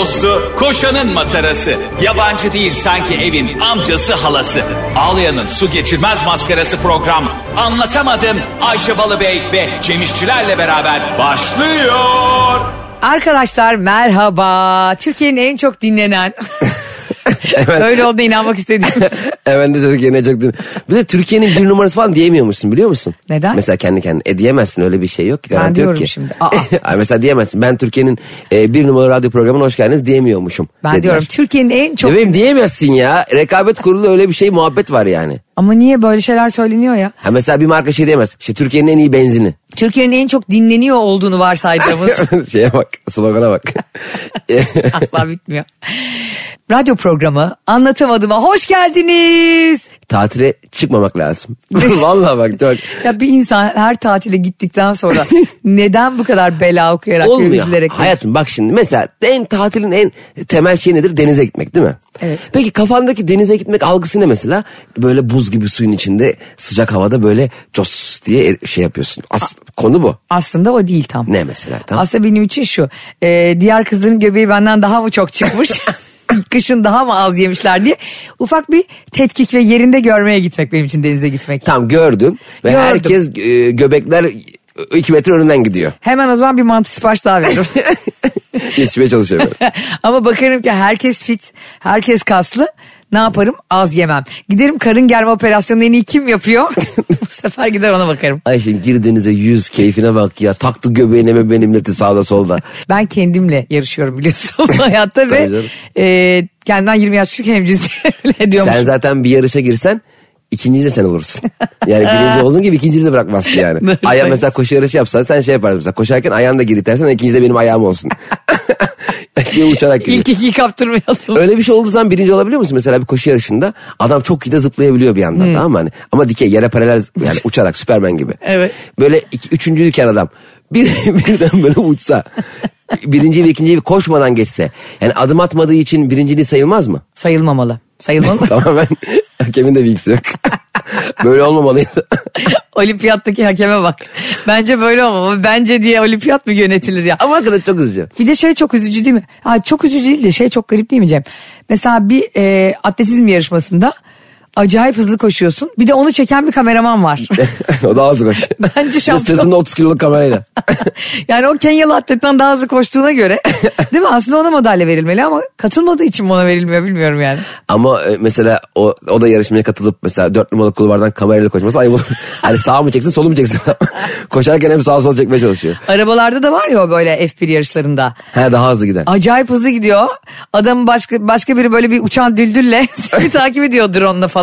dostu, koşanın matarası. Yabancı değil sanki evin amcası halası. Ağlayan'ın su geçirmez maskarası program. Anlatamadım Ayşe Balıbey ve Cemişçilerle beraber başlıyor. Arkadaşlar merhaba. Türkiye'nin en çok dinlenen. Öyle olduğuna inanmak istediğimiz. Evet de Türkiye'nin çok din- Bir de Türkiye'nin bir numarası falan diyemiyormuşsun biliyor musun? Neden? Mesela kendi kendine. E diyemezsin öyle bir şey yok ki. Ben diyorum ki. şimdi. Aa. Mesela diyemezsin. Ben Türkiye'nin e, bir numaralı radyo programına hoş geldiniz diyemiyormuşum. Ben dediler. diyorum Türkiye'nin en çok... Bebeğim diyemezsin ya. Rekabet kurulu öyle bir şey muhabbet var yani. Ama niye böyle şeyler söyleniyor ya? Ha mesela bir marka şey diyemez. İşte Türkiye'nin en iyi benzini. Türkiye'nin en çok dinleniyor olduğunu varsaydığımız. Şeye bak slogana bak. Asla bitmiyor. Radyo programı Anlatamadım'a hoş geldiniz. Tatile çıkmamak lazım. Vallahi bak çok. Ya bir insan her tatile gittikten sonra neden bu kadar bela okuyarak Olmuyor. üzülerek... Hayatım bak şimdi mesela en tatilin en temel şeyi nedir? Denize gitmek değil mi? Evet. Peki kafandaki denize gitmek algısı ne mesela? Böyle buz gibi suyun içinde sıcak havada böyle cos diye şey yapıyorsun. As konu bu. Aslında o değil tam. Ne mesela? Tam? Aslında benim için şu. e, diğer kızların göbeği benden daha mı çok çıkmış? Kışın daha mı az yemişler diye. Ufak bir tetkik ve yerinde görmeye gitmek benim için denize gitmek. Tam gördüm ve Gördüm. herkes e, göbekler 2 metre önünden gidiyor. Hemen o zaman bir mantı sipariş daha veririm. Yetişmeye çalışıyor böyle. Ama bakarım ki herkes fit, herkes kaslı. Ne yaparım? Az yemem. Giderim karın germe operasyonunu en iyi kim yapıyor? Bu sefer gider ona bakarım. Ayşem gir denize yüz keyfine bak ya. Taktı göbeğine mi benim milleti sağda solda. Ben kendimle yarışıyorum biliyorsun hayatta ve e, kendimden 20 yaş küçük hemcinsle diyormuş. Sen zaten bir yarışa girsen ikinci de sen olursun. Yani birinci olduğun gibi ikinciyi de bırakmazsın yani. Doğru. Aya mesela koşu yarışı yapsan sen şey yaparsın mesela koşarken ayağını da geri itersen ikinci de benim ayağım olsun. Şey uçarak gidiyor. İlk ikiyi kaptırmayalım. Öyle bir şey olduğu zaman birinci olabiliyor musun? Mesela bir koşu yarışında adam çok iyi de zıplayabiliyor bir yandan tamam mı? Hani, ama dikey yere paralel yani uçarak Süpermen gibi. Evet. Böyle iki, üçüncüyken adam bir, birden böyle uçsa birinci ve ikinciyi koşmadan geçse yani adım atmadığı için birinciliği sayılmaz mı? Sayılmamalı. Sayılmalı. Tamamen hakemin de bilgisi yok. Böyle olmamalıydı. Olimpiyattaki hakeme bak. Bence böyle olmamalı. Bence diye olimpiyat mı yönetilir ya? Ama hakikaten çok üzücü. Bir de şey çok üzücü değil mi? Ha, çok üzücü değil de şey çok garip değil mi Cem? Mesela bir e, atletizm yarışmasında acayip hızlı koşuyorsun. Bir de onu çeken bir kameraman var. o daha hızlı koş. Bence şampiyon. Sırtında 30 kiloluk kamerayla. yani o Kenyalı atletten daha hızlı koştuğuna göre değil mi? Aslında ona madalya verilmeli ama katılmadığı için ona verilmiyor bilmiyorum yani. Ama e, mesela o, o da yarışmaya katılıp mesela 4 numaralı kulvardan kamerayla koşması ayıp olur. Hani sağ mı çeksin solu mu çeksin? Koşarken hem sağ sol çekmeye çalışıyor. Arabalarda da var ya böyle F1 yarışlarında. He daha hızlı giden. Acayip hızlı gidiyor. Adam başka başka biri böyle bir uçan düldülle seni takip ediyor drone'la falan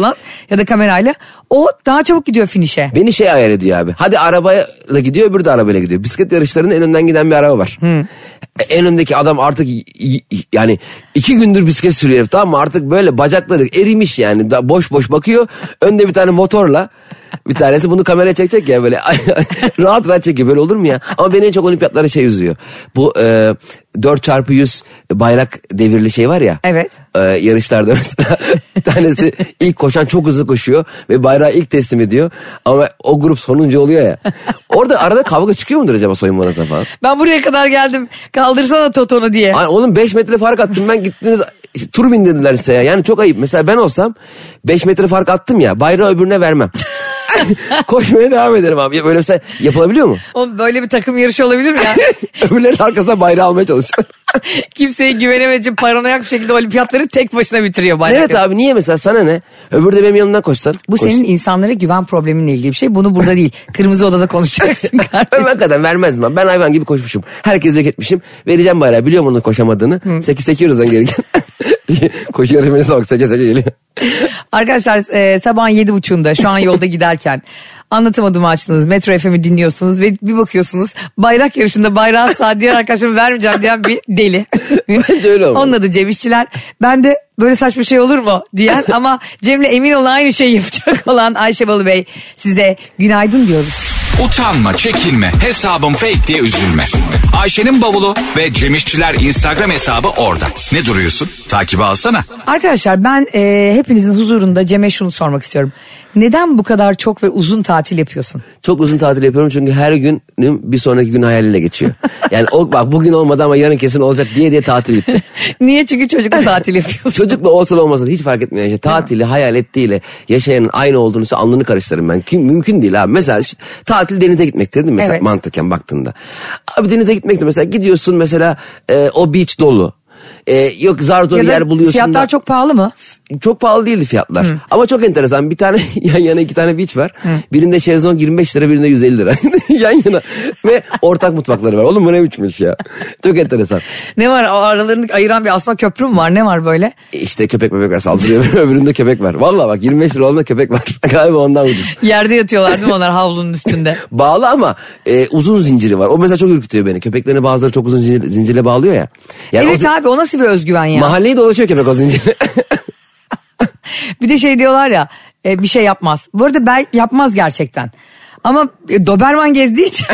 ya da kamerayla. O daha çabuk gidiyor finişe. Beni şey ayar ediyor abi. Hadi arabayla gidiyor öbürü de arabayla gidiyor. Bisiklet yarışlarının en önden giden bir araba var. E, En öndeki adam artık yani iki gündür bisiklet sürüyor tamam mı? Artık böyle bacakları erimiş yani. Da boş boş bakıyor. Önde bir tane motorla bir tanesi bunu kameraya çekecek ya böyle rahat rahat çekiyor böyle olur mu ya? Ama beni en çok olimpiyatlara şey üzüyor. Bu e, 4 çarpı 100 bayrak devirli şey var ya. Evet. e, yarışlarda mesela bir tanesi ilk koşan çok hızlı koşuyor ve bayrağı ilk teslim ediyor ama o grup sonuncu oluyor ya. Orada arada kavga çıkıyor mudur acaba soyunma odasına falan? Ben buraya kadar geldim kaldırsana Toton'u diye. Ay, oğlum 5 metre fark attım ben gittiniz tur bindirdiler size ya. Yani çok ayıp. Mesela ben olsam 5 metre fark attım ya bayrağı öbürüne vermem. Koşmaya devam ederim abi. Böyle mesela yapılabiliyor mu? Oğlum böyle bir takım yarışı olabilir mi ya? Öbürlerin arkasından bayrağı almaya çalışıyor. Kimseye güvenemediği için paranoyak bir şekilde olimpiyatları tek başına bitiriyor bayrak. evet abi niye mesela sana ne? Öbürü de benim yanımdan koşsan. Bu Koş- senin insanlara güven probleminle ilgili bir şey. Bunu burada değil. Kırmızı odada konuşacaksın Ben kardeşim. hakikaten vermezdim abi. Ben hayvan gibi koşmuşum. Herkes zek etmişim. Vereceğim bayrağı. Biliyorum onun koşamadığını. Seki sekiyoruzdan geri gel. Koşu yarışmasına bak seke seke geliyor. Arkadaşlar e, sabahın yedi buçuğunda şu an yolda giderken anlatamadığımı açtınız. Metro FM'i dinliyorsunuz ve bir bakıyorsunuz bayrak yarışında bayrağı sağ diğer arkadaşım vermeyeceğim diyen bir deli. Bence öyle olmalı. Onun adı Cem İşçiler. Ben de böyle saçma şey olur mu diyen ama Cem'le emin olun aynı şeyi yapacak olan Ayşe Balı Bey size günaydın diyoruz. Utanma, çekinme, hesabım fake diye üzülme. Ayşe'nin bavulu ve Cemişçiler Instagram hesabı orada. Ne duruyorsun? Takibi alsana. Arkadaşlar ben e, hepinizin huzurunda Cem'e şunu sormak istiyorum. Neden bu kadar çok ve uzun tatil yapıyorsun? Çok uzun tatil yapıyorum çünkü her günüm bir sonraki gün hayaline geçiyor. Yani o bak bugün olmadı ama yarın kesin olacak diye diye tatil bitti. Niye? Çünkü çocukla tatil yapıyorsun. Çocukla olsun olmasın hiç fark etmiyor. İşte tatili hayal ettiğiyle yaşayanın aynı olduğunu alnını karıştırırım ben. Kim, mümkün değil abi. Mesela işte, tatil denize gitmektir değil mi? Mesela Evet. mantıken baktığında. Abi denize gitmektir mesela gidiyorsun mesela e, o beach dolu. E, yok zar zor da yer buluyorsun Fiyatlar da. çok pahalı mı? Çok pahalı değildi fiyatlar. Ama çok enteresan. Bir tane yan yana iki tane beach var. Birinde şezlong 25 lira birinde 150 lira. yan yana. Ve ortak mutfakları var. Oğlum bu ne biçmiş ya. Çok enteresan. Ne var aralarını ayıran bir asma köprü mü var? Ne var böyle? İşte köpek bebek var saldırıyor. Öbüründe köpek var. Vallahi bak 25 lira olanda köpek var. Galiba ondan ucuz. Yerde yatıyorlar değil mi onlar havlunun üstünde? Bağlı ama e, uzun zinciri var. O mesela çok ürkütüyor beni. Köpeklerini bazıları çok uzun zincir, zincirle bağlıyor ya. Yani evet o abi o nasıl bir özgüven ya? Mahalleyi dolaşıyor köpek o zincirle. Bir de şey diyorlar ya e, bir şey yapmaz. Bu arada belki yapmaz gerçekten. Ama e, Doberman gezdiği için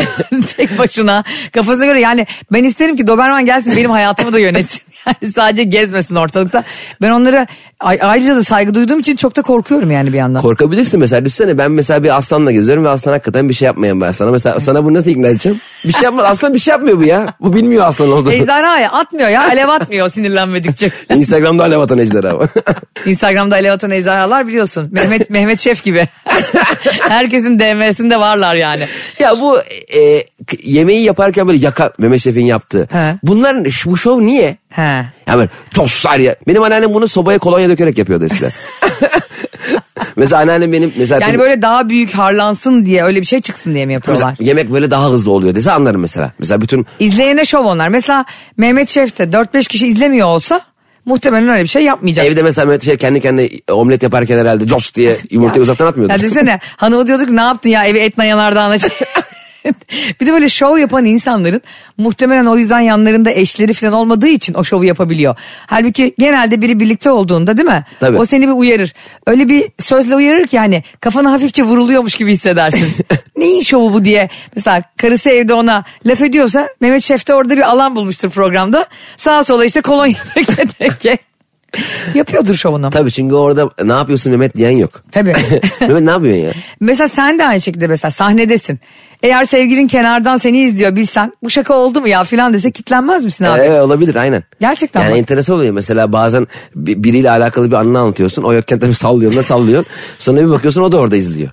tek başına kafasına göre yani ben isterim ki Doberman gelsin benim hayatımı da yönetsin. Yani sadece gezmesin ortalıkta. Ben onlara a- ayrıca da saygı duyduğum için çok da korkuyorum yani bir yandan. Korkabilirsin mesela. Düşünsene ben mesela bir aslanla geziyorum ve aslan hakikaten bir şey yapmayan ben sana. Mesela sana bunu nasıl ikna edeceğim? Bir şey yapmaz. Aslan bir şey yapmıyor bu ya. Bu bilmiyor aslan olduğunu. Ejderha ya atmıyor ya alev atmıyor sinirlenmedikçe. Instagram'da alev atan ejderha ama. Instagram'da alev atan ejderhalar biliyorsun. Mehmet Mehmet Şef gibi. Herkesin DM'sinde varlar yani. ya bu e, yemeği yaparken böyle yakan Mehmet Şef'in yaptığı. He. Bunların bu şov niye? He. Ya böyle toslar ya. Benim anneannem bunu sobaya kolonya dökerek yapıyordu eskiden. mesela anneannem benim mesela Yani böyle daha büyük harlansın diye öyle bir şey çıksın diye mi yapıyorlar? mesela yemek böyle daha hızlı oluyor dese anlarım mesela. Mesela bütün İzleyene şov onlar. Mesela Mehmet Şef de 4-5 kişi izlemiyor olsa muhtemelen öyle bir şey yapmayacak. evde mesela Mehmet Şef kendi kendine omlet yaparken herhalde jos diye yumurtayı uzaktan atmıyordu. Ya düşünsene hanımı diyorduk ne yaptın ya evi etna yanardağına bir de böyle şov yapan insanların muhtemelen o yüzden yanlarında eşleri falan olmadığı için o şovu yapabiliyor. Halbuki genelde biri birlikte olduğunda değil mi? Tabii. O seni bir uyarır. Öyle bir sözle uyarır ki hani kafana hafifçe vuruluyormuş gibi hissedersin. Neyin şovu bu diye. Mesela karısı evde ona laf ediyorsa Mehmet Şef de orada bir alan bulmuştur programda. Sağa sola işte kolonya döke döke. Yapıyordur şovunu. Tabii çünkü orada ne yapıyorsun Mehmet diyen yok. Tabii. Mehmet ne yapıyorsun ya? Mesela sen de aynı şekilde mesela sahnedesin. Eğer sevgilin kenardan seni izliyor bilsen bu şaka oldu mu ya filan dese kitlenmez misin abi? Evet olabilir aynen. Gerçekten Yani bak. enteresan oluyor mesela bazen bi- biriyle alakalı bir anını anlatıyorsun. O yokken tabii sallıyorsun da sallıyorsun. Sonra bir bakıyorsun o da orada izliyor.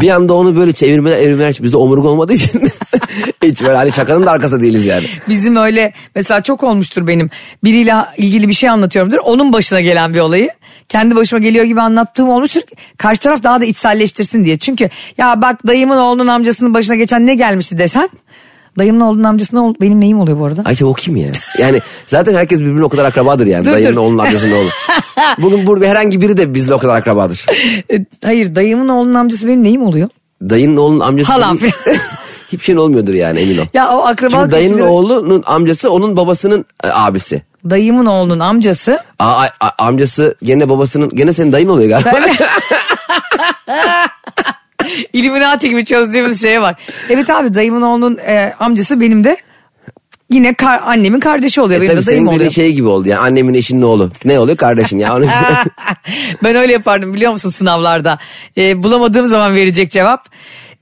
Bir anda onu böyle çevirmeler evirmeler hiç bizde omurga olmadığı için hiç böyle hani şakanın da arkasında değiliz yani. Bizim öyle mesela çok olmuştur benim. Biriyle ilgili bir şey anlatıyorumdur. Onun başına gelen bir olayı. Kendi başıma geliyor gibi anlattığım olmuştur. Karşı taraf daha da içselleştirsin diye. Çünkü ya bak dayımın oğlunun amcasının başına geçen ne gelmişti desen. Dayımın oğlunun amcası ne oldu? Benim neyim oluyor bu arada? Ayşe o kim ya? Yani zaten herkes birbirine o kadar akrabadır yani. Dur, Dayının dur. oğlunun amcasının oğlu. Bugün burada herhangi biri de bizle o kadar akrabadır. E, Hayır dayımın oğlunun amcası benim neyim oluyor? Dayının oğlunun amcası... Halam Hiçbir şeyin olmuyordur yani emin ol. Ya o akraba Çünkü dayının oğlunun amcası onun babasının e, abisi. Dayımın oğlunun amcası. Aa, a- amcası gene babasının gene senin dayın oluyor galiba. Illuminati gibi çözdüğümüz şeye var. Evet abi dayımın oğlunun e, amcası benim de yine kar- annemin kardeşi oluyor. E benim tabii senin oluyor. şey gibi oldu yani annemin eşinin oğlu. Ne oluyor kardeşin ya. Ben öyle yapardım biliyor musun sınavlarda. E, bulamadığım zaman verecek cevap.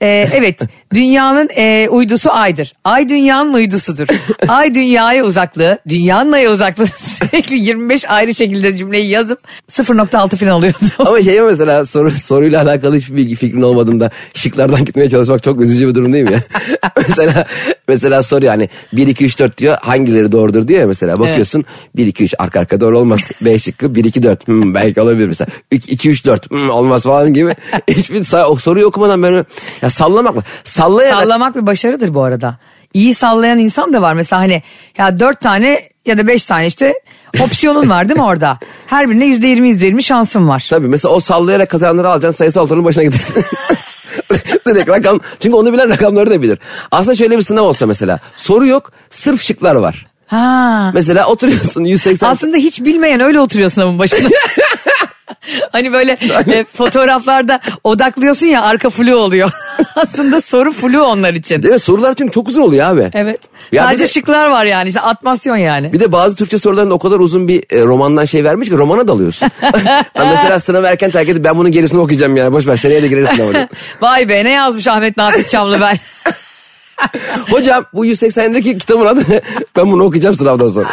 E, evet dünyanın e, uydusu aydır. Ay dünyanın uydusudur. Ay dünyaya uzaklığı, dünyanın aya uzaklığı sürekli 25 ayrı şekilde cümleyi yazıp 0.6 falan alıyordum. Ama şey mesela soru, soruyla alakalı hiçbir bilgi fikrin olmadığında şıklardan gitmeye çalışmak çok üzücü bir durum değil mi ya? mesela mesela soruyor hani 1 2 3 4 diyor hangileri doğrudur diyor ya mesela bakıyorsun 1 2 3 arka arka doğru olmaz. B şıkkı 1 2 4 hmm, belki olabilir mesela. 2 3 4 hmm, olmaz falan gibi. Hiçbir soruyu okumadan ben öyle- ya sallamak mı? Sallayarak Sallamak bir başarıdır bu arada. İyi sallayan insan da var. Mesela hani ya dört tane ya da beş tane işte opsiyonun var değil mi orada? Her birine yüzde yirmi yüzde yirmi şansın var. Tabii mesela o sallayarak kazananları alacaksın sayısal otorunun başına gidersin. Direkt rakam. Çünkü onu bilen rakamları da bilir. Aslında şöyle bir sınav olsa mesela. Soru yok sırf şıklar var. Ha. Mesela oturuyorsun 180. Aslında hiç bilmeyen öyle oturuyor sınavın başında. Hani böyle e, fotoğraflarda odaklıyorsun ya arka flu oluyor. Aslında soru flu onlar için. Evet sorular çünkü çok uzun oluyor abi. Evet. Ya Sadece de- şıklar var yani işte atmasyon yani. Bir de bazı Türkçe sorularında o kadar uzun bir e, romandan şey vermiş ki romana dalıyorsun. Ha, mesela sınavı erken terk edip ben bunun gerisini okuyacağım ya. Boş ver seneye de girerim sınava. diyor. Vay be ne yazmış Ahmet Nafiz Çamlı ben. Hocam bu 180'deki kitabın adı? Ben bunu okuyacağım sınavdan sonra.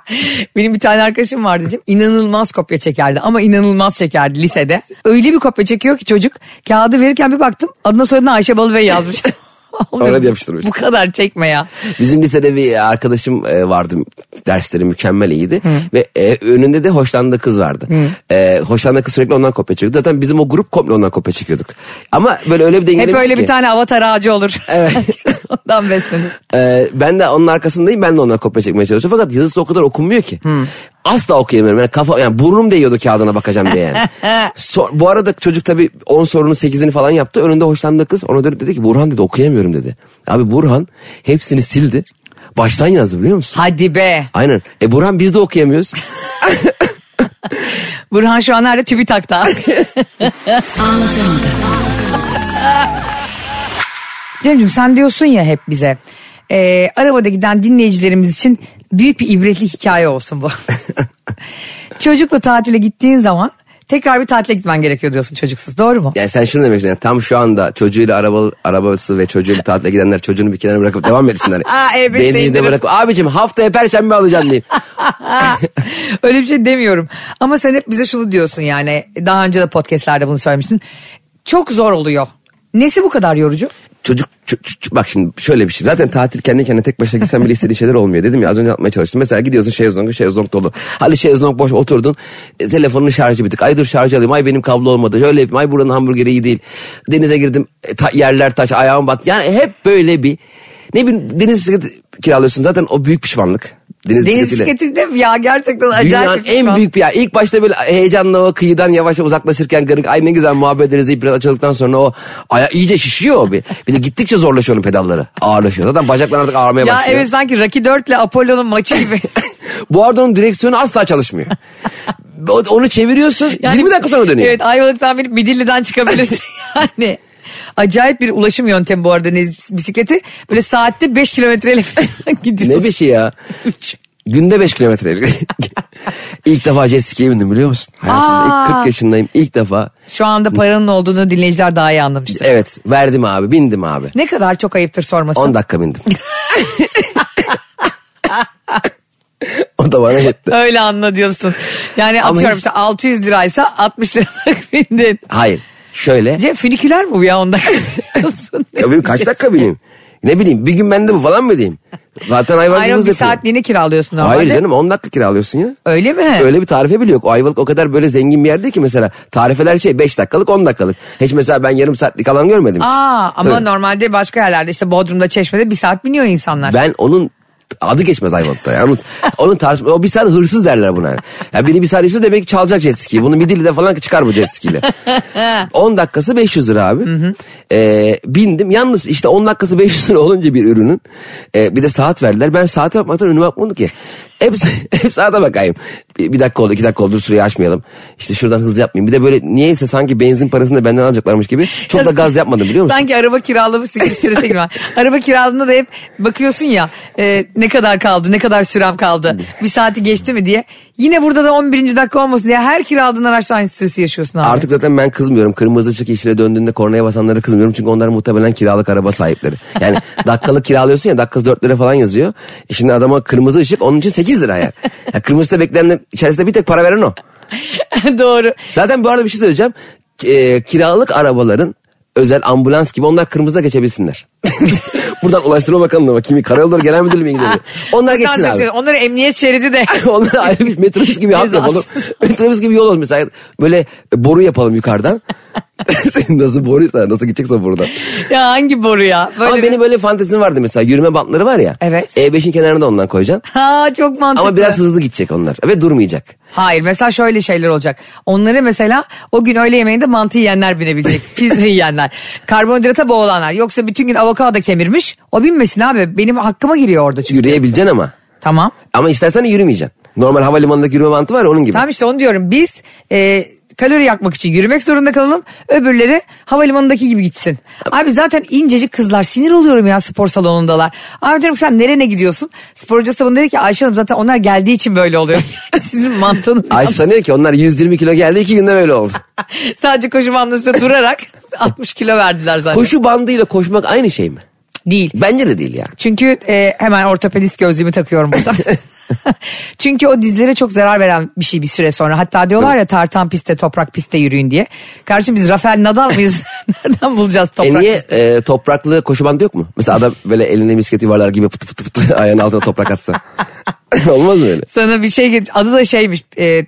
Benim bir tane arkadaşım vardı diyeceğim. İnanılmaz kopya çekerdi ama inanılmaz çekerdi lisede. Öyle bir kopya çekiyor ki çocuk kağıdı verirken bir baktım adına soyadına Ayşe Balıbey yazmış. Dedim, yapıştırmış. Bu kadar çekme ya. Bizim lisede bir arkadaşım e, vardı. Dersleri mükemmel iyiydi. Ve e, önünde de hoşlandığı kız vardı. E, hoşlandığı kız sürekli ondan kopya çekiyordu. Zaten bizim o grup komple ondan kopya çekiyorduk. Ama böyle öyle bir Hep dengelemiştik öyle ki. bir tane avatar ağacı olur. Evet. Ondan beslenir. Ee, ben de onun arkasındayım. Ben de ondan kopya çekmeye çalışıyorum. Fakat yazısı o kadar okunmuyor ki. Asla okuyamıyorum. Yani kafa, yani burnum değiyordu kağıdına bakacağım diye yani. So- bu arada çocuk tabii 10 sorunun 8'ini falan yaptı. Önünde hoşlandığı kız ona dönüp dedi ki Burhan dedi okuyamıyorum dedi. Abi Burhan hepsini sildi. Baştan yazdı biliyor musun? Hadi be. Aynen. E Burhan biz de okuyamıyoruz. Burhan şu an nerede? TÜBİTAK'ta. Cemciğim sen diyorsun ya hep bize. e, arabada giden dinleyicilerimiz için büyük bir ibretli hikaye olsun bu. Çocukla tatile gittiğin zaman tekrar bir tatile gitmen gerekiyor diyorsun çocuksuz doğru mu? Yani sen şunu demek istiyorsun. Yani tam şu anda çocuğuyla araba, arabası ve çocuğuyla tatile gidenler çocuğunu bir kenara bırakıp devam etsinler. Aa, E5'te Benzinci de bırakıp abicim haftaya perşembe alacağım diyeyim. Öyle bir şey demiyorum. Ama sen hep bize şunu diyorsun yani daha önce de podcastlerde bunu söylemiştin. Çok zor oluyor. Nesi bu kadar yorucu? Çocuk bak şimdi şöyle bir şey. Zaten tatil kendi kendine tek başına gitsen bile istediğin şeyler olmuyor. Dedim ya az önce anlatmaya çalıştım. Mesela gidiyorsun şezlonga şezlong dolu. Hadi şezlong boş oturdun. E, telefonun şarjı bitik. Ay dur şarj alayım. Ay benim kablo olmadı. Şöyle yapayım. Ay buranın hamburgeri iyi değil. Denize girdim. e, ta- yerler taş ayağım bat. Yani hep böyle bir ne bileyim deniz bisikleti kiralıyorsun. Zaten o büyük pişmanlık. Deniz, Deniz bisikletiyle. ya gerçekten acayip Dünyanın en büyük bir ya. İlk başta böyle heyecanla o kıyıdan yavaş uzaklaşırken garık ay ne güzel muhabbet ederiz deyip biraz açıldıktan sonra o aya iyice şişiyor bir. Bir de gittikçe zorlaşıyor onun pedalları. Ağırlaşıyor. Zaten bacaklar artık ağrımaya Ya başlıyor. evet sanki Rocky 4 ile Apollo'nun maçı gibi. Bu arada onun direksiyonu asla çalışmıyor. Onu çeviriyorsun 20 dakika sonra dönüyor. Evet Ayvalık'tan binip Midilli'den çıkabilirsin yani. Acayip bir ulaşım yöntemi bu arada bisikleti. Böyle saatte 5 kilometreyle gidiyorsun. Ne bir şey ya. Günde 5 kilometre. ilk defa jet ski'ye bindim biliyor musun? Hayatımda ilk Aa. 40 yaşındayım. İlk defa. Şu anda paranın olduğunu dinleyiciler daha iyi anlamıştır. Evet verdim abi bindim abi. Ne kadar çok ayıptır sorması. 10 dakika bindim. o da bana yetti. Öyle anla diyorsun. Yani Ama atıyorum hiç- işte 600 liraysa 60 liralık bindin. Hayır. Şöyle. Cem füniküler mi bu ya 10 dakika? Ya benim kaç dakika bineyim? Ne bileyim bir gün bende bu falan mı diyeyim? Zaten hayvan Hayır bir yapıyor. saatliğini kiralıyorsun normalde. Hayır canım 10 dakika kiralıyorsun ya. Öyle mi? Öyle bir tarife bile yok. O Ayvalık o kadar böyle zengin bir yerde ki mesela tarifeler şey 5 dakikalık 10 dakikalık. Hiç mesela ben yarım saatlik alan görmedim hiç. Aa ama Tabii. normalde başka yerlerde işte Bodrum'da Çeşme'de bir saat biniyor insanlar. Ben onun adı geçmez Ayvalık'ta. Yani onun, tarz, o bir saat hırsız derler buna. Ya biri bir saat istiyor demek ki çalacak jet ski'yi. Bunu Midilli'de falan çıkar bu jet ski'yle. 10 dakikası 500 lira abi. Ee, bindim. Yalnız işte 10 dakikası 500 lira olunca bir ürünün e, bir de saat verdiler. Ben saate bakmaktan önüme bakmadım ki. Hep, hep saate bakayım. Bir, dakika oldu iki dakika oldu dur süreyi aşmayalım. İşte şuradan hızlı yapmayayım. Bir de böyle niyeyse sanki benzin parasını da benden alacaklarmış gibi. Çok da gaz yapmadım biliyor musun? Sanki araba kiralamışsın gibi strese girme. araba kiraladığında da hep bakıyorsun ya e, ne kadar kaldı ne kadar sürem kaldı bir saati geçti mi diye. Yine burada da 11. dakika olmasın diye her kiraladığın araçta aynı stresi yaşıyorsun abi. Artık zaten ben kızmıyorum. Kırmızı ışık yeşile döndüğünde kornaya basanlara kızmıyorum. Çünkü onlar muhtemelen kiralık araba sahipleri. Yani dakikalık kiralıyorsun ya dakikası 4 lira falan yazıyor. E şimdi adama kırmızı ışık onun için 8 lira yani. Ya kırmızıda bekleyenler içerisinde bir tek para veren o. Doğru. Zaten bu arada bir şey söyleyeceğim. E, kiralık arabaların özel ambulans gibi onlar kırmızıda geçebilsinler. Buradan Ulaştırma Bakanlığı'na bak. Kimi Karayolları Genel Müdürlüğü'ne gidiyor. Onlar geçsin abi. Onların emniyet şeridi de. Onlar ayrı bir metrobüs gibi hat yapalım. metrobüs gibi yol olsun. Mesela böyle boru yapalım yukarıdan. Senin nasıl boruysa nasıl gideceksen buradan. ya hangi boru ya? Böyle Ama bir- benim böyle fantezim vardı mesela yürüme bantları var ya. Evet. E5'in kenarına da ondan koyacaksın. Ha çok mantıklı. Ama biraz hızlı gidecek onlar ve durmayacak. Hayır mesela şöyle şeyler olacak. Onları mesela o gün öğle yemeğinde mantı yiyenler binebilecek. Pizza yiyenler. Karbonhidrata boğulanlar. Yoksa bütün gün avokado kemirmiş. O binmesin abi. Benim hakkıma giriyor orada çünkü. Yürüyebileceksin ama. Tamam. Ama istersen de yürümeyeceksin. Normal havalimanındaki yürüme bantı var ya onun gibi. Tamam işte onu diyorum. Biz e, kalori yakmak için yürümek zorunda kalalım. Öbürleri havalimanındaki gibi gitsin. Abi zaten incecik kızlar sinir oluyorum ya spor salonundalar. Abi diyorum sen nereye gidiyorsun? Spor hocası da bana dedi ki Ayşe Hanım zaten onlar geldiği için böyle oluyor. Sizin mantığınız Ayşe sanıyor ki onlar 120 kilo geldi iki günde böyle oldu. sadece koşu üstünde durarak 60 kilo verdiler zaten. Koşu bandıyla koşmak aynı şey mi? Değil. Bence de değil ya. Çünkü e, hemen ortopedist gözlüğümü takıyorum burada. Çünkü o dizlere çok zarar veren bir şey bir süre sonra. Hatta diyorlar ya tartan pistte toprak pistte yürüyün diye. Kardeşim biz Rafael Nadal mıyız? Nereden bulacağız E toprak niye pisti? e, topraklı koşu bandı yok mu? Mesela adam böyle elinde misket yuvarlar gibi pıtı pıtı pıtı ayağının altına toprak atsa. Olmaz mı öyle? Sana bir şey adı da şeymiş e,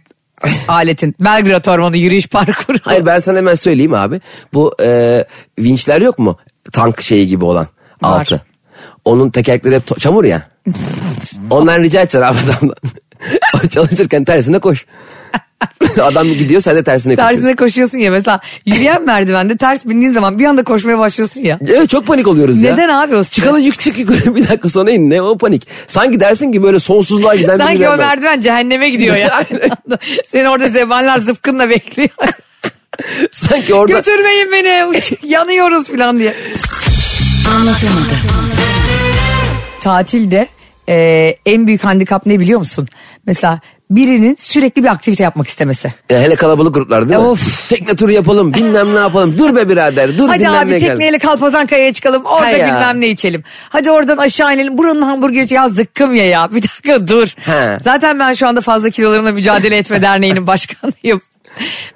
aletin Belgrad Ormanı yürüyüş parkuru. Hayır ben sana hemen söyleyeyim abi. Bu e, vinçler yok mu? Tank şeyi gibi olan Var. altı. Onun tekerlekleri hep çamur ya. Ondan rica edeceksin abi adamdan. Çalışırken tersine koş. Adam gidiyor sen de tersine koşuyorsun. Tersine koşuyorsun ya mesela yürüyen merdivende ters bindiğin zaman bir anda koşmaya başlıyorsun ya. Evet çok panik oluyoruz ya. Neden abi o stres? Çıkalı yük çık yukarı bir dakika sonra in ne o panik. Sanki dersin ki böyle sonsuzluğa giden bir Sanki o merdiven. cehenneme gidiyor ya. Seni orada zebanlar zıpkınla bekliyor. Sanki orada Götürmeyin beni yanıyoruz falan diye. Anlatamadım. Tatilde e, en büyük handikap ne biliyor musun? Mesela birinin sürekli bir aktivite yapmak istemesi. Ya hele kalabalık gruplar değil mi? Of. Tekne turu yapalım bilmem ne yapalım. Dur be birader dur Hadi abi tekneyle Kalpazan Kaya'ya çıkalım orada Ha ya. bilmem ne içelim. Hadi oradan aşağı inelim buranın hamburgeri ya zıkkım ya ya bir dakika dur. Ha. Zaten ben şu anda fazla kilolarımla mücadele etme derneğinin başkanıyım.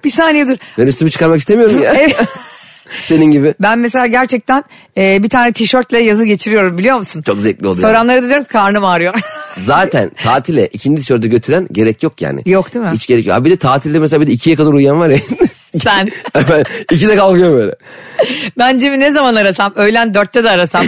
bir saniye dur. Ben üstümü çıkarmak istemiyorum ya. Evet. Senin gibi. Ben mesela gerçekten e, bir tane tişörtle yazı geçiriyorum biliyor musun? Çok zevkli oluyor. Soranlara da diyorum ki karnım ağrıyor. Zaten tatile ikinci tişörtü götüren gerek yok yani. Yok değil mi? Hiç gerek yok. Abi bir de tatilde mesela bir de ikiye kadar uyuyan var ya. Sen. ben ikide kalkıyorum böyle. Ben Cem'i ne zaman arasam, öğlen dörtte de arasam,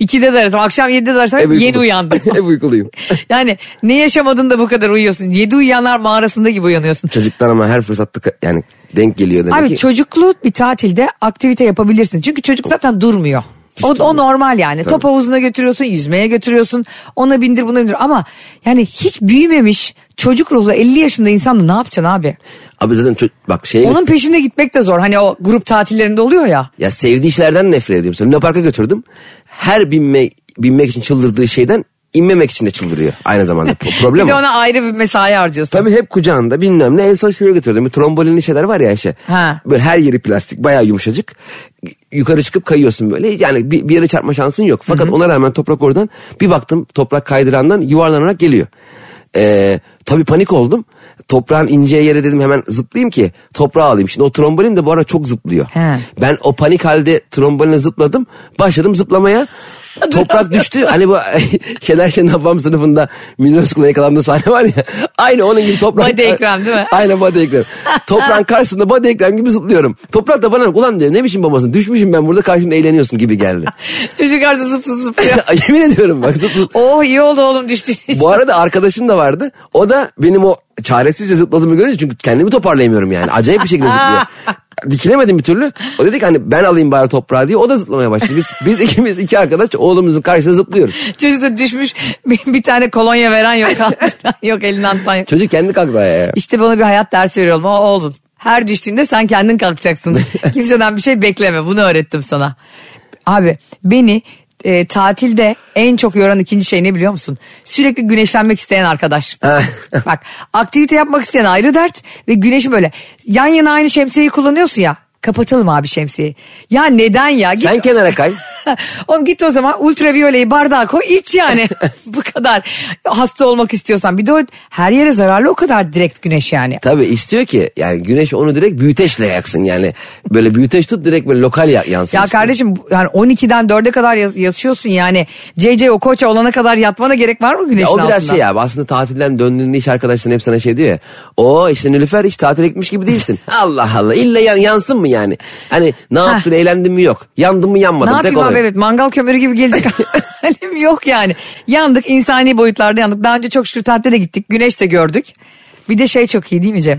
ikide de arasam, akşam yedide de arasam hep yeni uyandım. Hep uykuluyum. yani ne yaşamadın da bu kadar uyuyorsun. Yedi uyuyanlar mağarasında gibi uyanıyorsun. Çocuktan ama her fırsatta yani denk geliyor demek Abi ki. çocuklu bir tatilde aktivite yapabilirsin. Çünkü çocuk zaten durmuyor. O, o normal yani. Top havuzuna götürüyorsun, yüzmeye götürüyorsun. Ona bindir buna bindir. Ama yani hiç büyümemiş çocuk ruhlu 50 yaşında insanla ne yapacaksın abi? Abi zaten ço- bak şey Onun peşinde gitmek de zor. Hani o grup tatillerinde oluyor ya. ya sevdiği işlerden nefret ediyorum. Luna Park'a götürdüm. Her binme, binmek için çıldırdığı şeyden inmemek için de çıldırıyor aynı zamanda. Pro- Problem Bir de o. ona ayrı bir mesai harcıyorsun. Tabii hep kucağında bilmem ne en son şuraya götürdüm. Bir trombolinli şeyler var ya işte. Ha. Böyle her yeri plastik bayağı yumuşacık. Yukarı çıkıp kayıyorsun böyle. Yani bir, bir yere çarpma şansın yok. Fakat ona rağmen toprak oradan bir baktım toprak kaydırandan yuvarlanarak geliyor. Ee, tabii panik oldum. Toprağın ince yere dedim hemen zıplayayım ki toprağı alayım. Şimdi o trombolin de bu ara çok zıplıyor. He. Ben o panik halde tromboline zıpladım. Başladım zıplamaya. Toprak düştü. Hani bu Şener Şen'in Habam sınıfında Münir School'a yakalandığı sahne var ya. Aynı onun gibi toprak. Body Ekrem değil mi? Aynen body Ekrem. Toprağın karşısında body Ekrem gibi zıplıyorum. Toprak da bana ulan diyor ne biçim babasın düşmüşüm ben burada karşımda eğleniyorsun gibi geldi. Çocuk arası zıp zıp zıplıyor. Yemin ediyorum bak zıp zıp. oh iyi oldu oğlum düştün. Bu arada arkadaşım da vardı. O da benim o çaresizce zıpladığımı görünce çünkü kendimi toparlayamıyorum yani. Acayip bir şekilde zıplıyor. Dikilemedim bir türlü. O dedi ki hani ben alayım bari toprağı diye. O da zıplamaya başladı. Biz, biz ikimiz iki arkadaş oğlumuzun karşısında zıplıyoruz. Çocuk da düşmüş bir, bir tane kolonya veren yok. yok elinden tutan yok. Çocuk kendi kalktı ayağa ya. İşte bana bir hayat dersi veriyorum. O oğlum. Her düştüğünde sen kendin kalkacaksın. Kimseden bir şey bekleme. Bunu öğrettim sana. Abi beni e, tatilde en çok yoran ikinci şey ne biliyor musun? Sürekli güneşlenmek isteyen arkadaş. Bak aktivite yapmak isteyen ayrı dert ve güneşi böyle yan yana aynı şemsiyeyi kullanıyorsun ya. Kapatalım abi şemsiyeyi. Ya neden ya? Git, Sen kenara kay. Oğlum git o zaman ultraviyoleyi bardağa koy iç yani. Bu kadar. Hasta olmak istiyorsan. Bir de o her yere zararlı o kadar direkt güneş yani. Tabii istiyor ki yani güneş onu direkt büyüteçle yaksın yani. Böyle büyüteç tut direkt böyle lokal ya- yansın. Ya istiyor. kardeşim yani 12'den 4'e kadar yas- yaşıyorsun yani. CC o koça olana kadar yatmana gerek var mı güneşin Ya o biraz altında? şey abi aslında tatilden döndüğünde iş arkadaşların hep sana şey diyor ya. O işte Nilüfer hiç tatile gitmiş gibi değilsin. Allah Allah illa yan, yansın mı yani? Hani ne yaptın eğlendin mi yok. Yandın mı yanmadın Ne tek yapayım abi evet mangal kömürü gibi gelecek halim yok yani. Yandık insani boyutlarda yandık. Daha önce çok şükür tatile de gittik. Güneş de gördük. Bir de şey çok iyi değil mi Cem?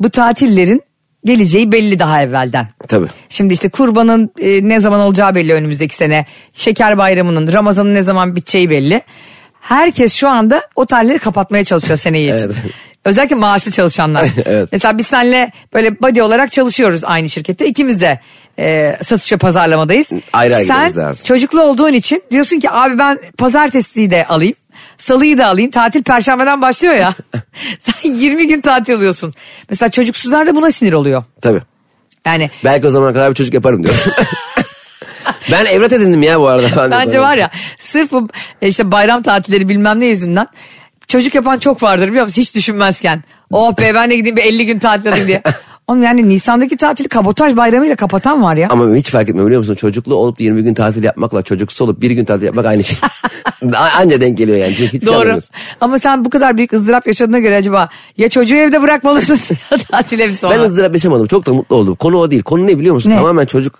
Bu tatillerin geleceği belli daha evvelden. Tabii. Şimdi işte kurbanın e, ne zaman olacağı belli önümüzdeki sene. Şeker bayramının, Ramazan'ın ne zaman biteceği belli. Herkes şu anda otelleri kapatmaya çalışıyor seneyi için. Evet. Özellikle maaşlı çalışanlar. Evet. Mesela biz seninle böyle body olarak çalışıyoruz aynı şirkette. İkimiz de e, satış ve pazarlamadayız. Ayrı ayrı Sen lazım. çocuklu olduğun için diyorsun ki abi ben pazartesiyi de alayım. Salıyı da alayım. Tatil perşembeden başlıyor ya. Sen 20 gün tatil alıyorsun. Mesela çocuksuzlar da buna sinir oluyor. Tabii. Yani Belki o zamana kadar bir çocuk yaparım diyor. ben evlat edindim ya bu arada. Ben bence var ya sırf bu e, işte bayram tatilleri bilmem ne yüzünden çocuk yapan çok vardır biliyor musun? Hiç düşünmezken. Oh be ben de gideyim bir 50 gün tatil alayım diye. Oğlum yani Nisan'daki tatili kabotaj bayramıyla kapatan var ya. Ama hiç fark etmiyor biliyor musun? Çocuklu olup 20 gün tatil yapmakla çocuksuz olup bir gün tatil yapmak aynı şey. Anca denk geliyor yani. Çünkü hiçbir şey Doğru. Ama sen bu kadar büyük ızdırap yaşadığına göre acaba ya çocuğu evde bırakmalısın ya tatile bir sonra. Ben ızdırap yaşamadım. Çok da mutlu oldum. Konu o değil. Konu ne biliyor musun? Ne? Tamamen çocuk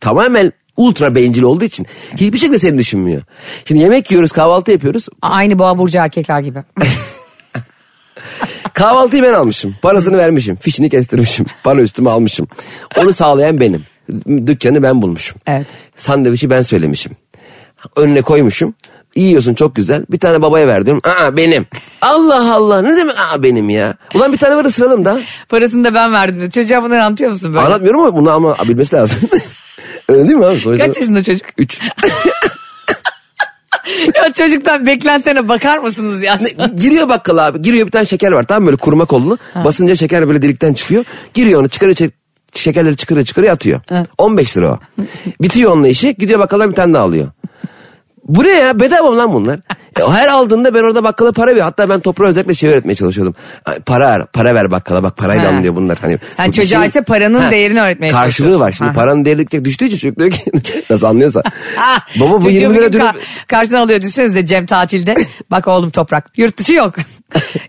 tamamen ultra bencil olduğu için hiçbir şekilde seni düşünmüyor. Şimdi yemek yiyoruz, kahvaltı yapıyoruz. Aynı boğa burcu erkekler gibi. Kahvaltıyı ben almışım. Parasını vermişim. Fişini kestirmişim. Para üstüme almışım. Onu sağlayan benim. Dükkanı ben bulmuşum. Evet. Sandviçi ben söylemişim. Önüne koymuşum. Yiyorsun çok güzel. Bir tane babaya ver diyorum. Aa benim. Allah Allah ne demek aa benim ya. Ulan bir tane var ısıralım da. Parasını da ben verdim. Çocuğa bunları anlatıyor musun böyle? Anlatmıyorum ama bunu ama bilmesi lazım. Öyle değil mi abi? Sonuçta- Kaç yaşında çocuk? Üç. ya çocuktan beklentilerine bakar mısınız ya? an? Giriyor bakkal abi. Giriyor bir tane şeker var. Tamam böyle kurma kollu. Basınca şeker böyle delikten çıkıyor. Giriyor onu çıkarıyor çek- şekerleri çıkarıyor çıkarıyor atıyor. 15 lira o. Bitiyor onunla işi. Gidiyor bakkaldan bir tane daha alıyor. Bu ne ya? Bedava mı lan bunlar? Her aldığında ben orada bakkala para veriyorum. Hatta ben toprağa özellikle şey öğretmeye çalışıyordum. Para ver, para ver bakkala bak parayla Ha. alınıyor bunlar. Hani, Yani bu çocuğa ise paranın değerini öğretmeye Karşılığı var. çalışıyorsun. Şimdi Ha. paranın değeri düştüğü için çocuk diyor ki nasıl anlıyorsa. Baba bu çocuğu 20 bir lira dönüp... ka- karşına alıyor düşünsenize Cem tatilde. Bak oğlum toprak. Yurt dışı yok.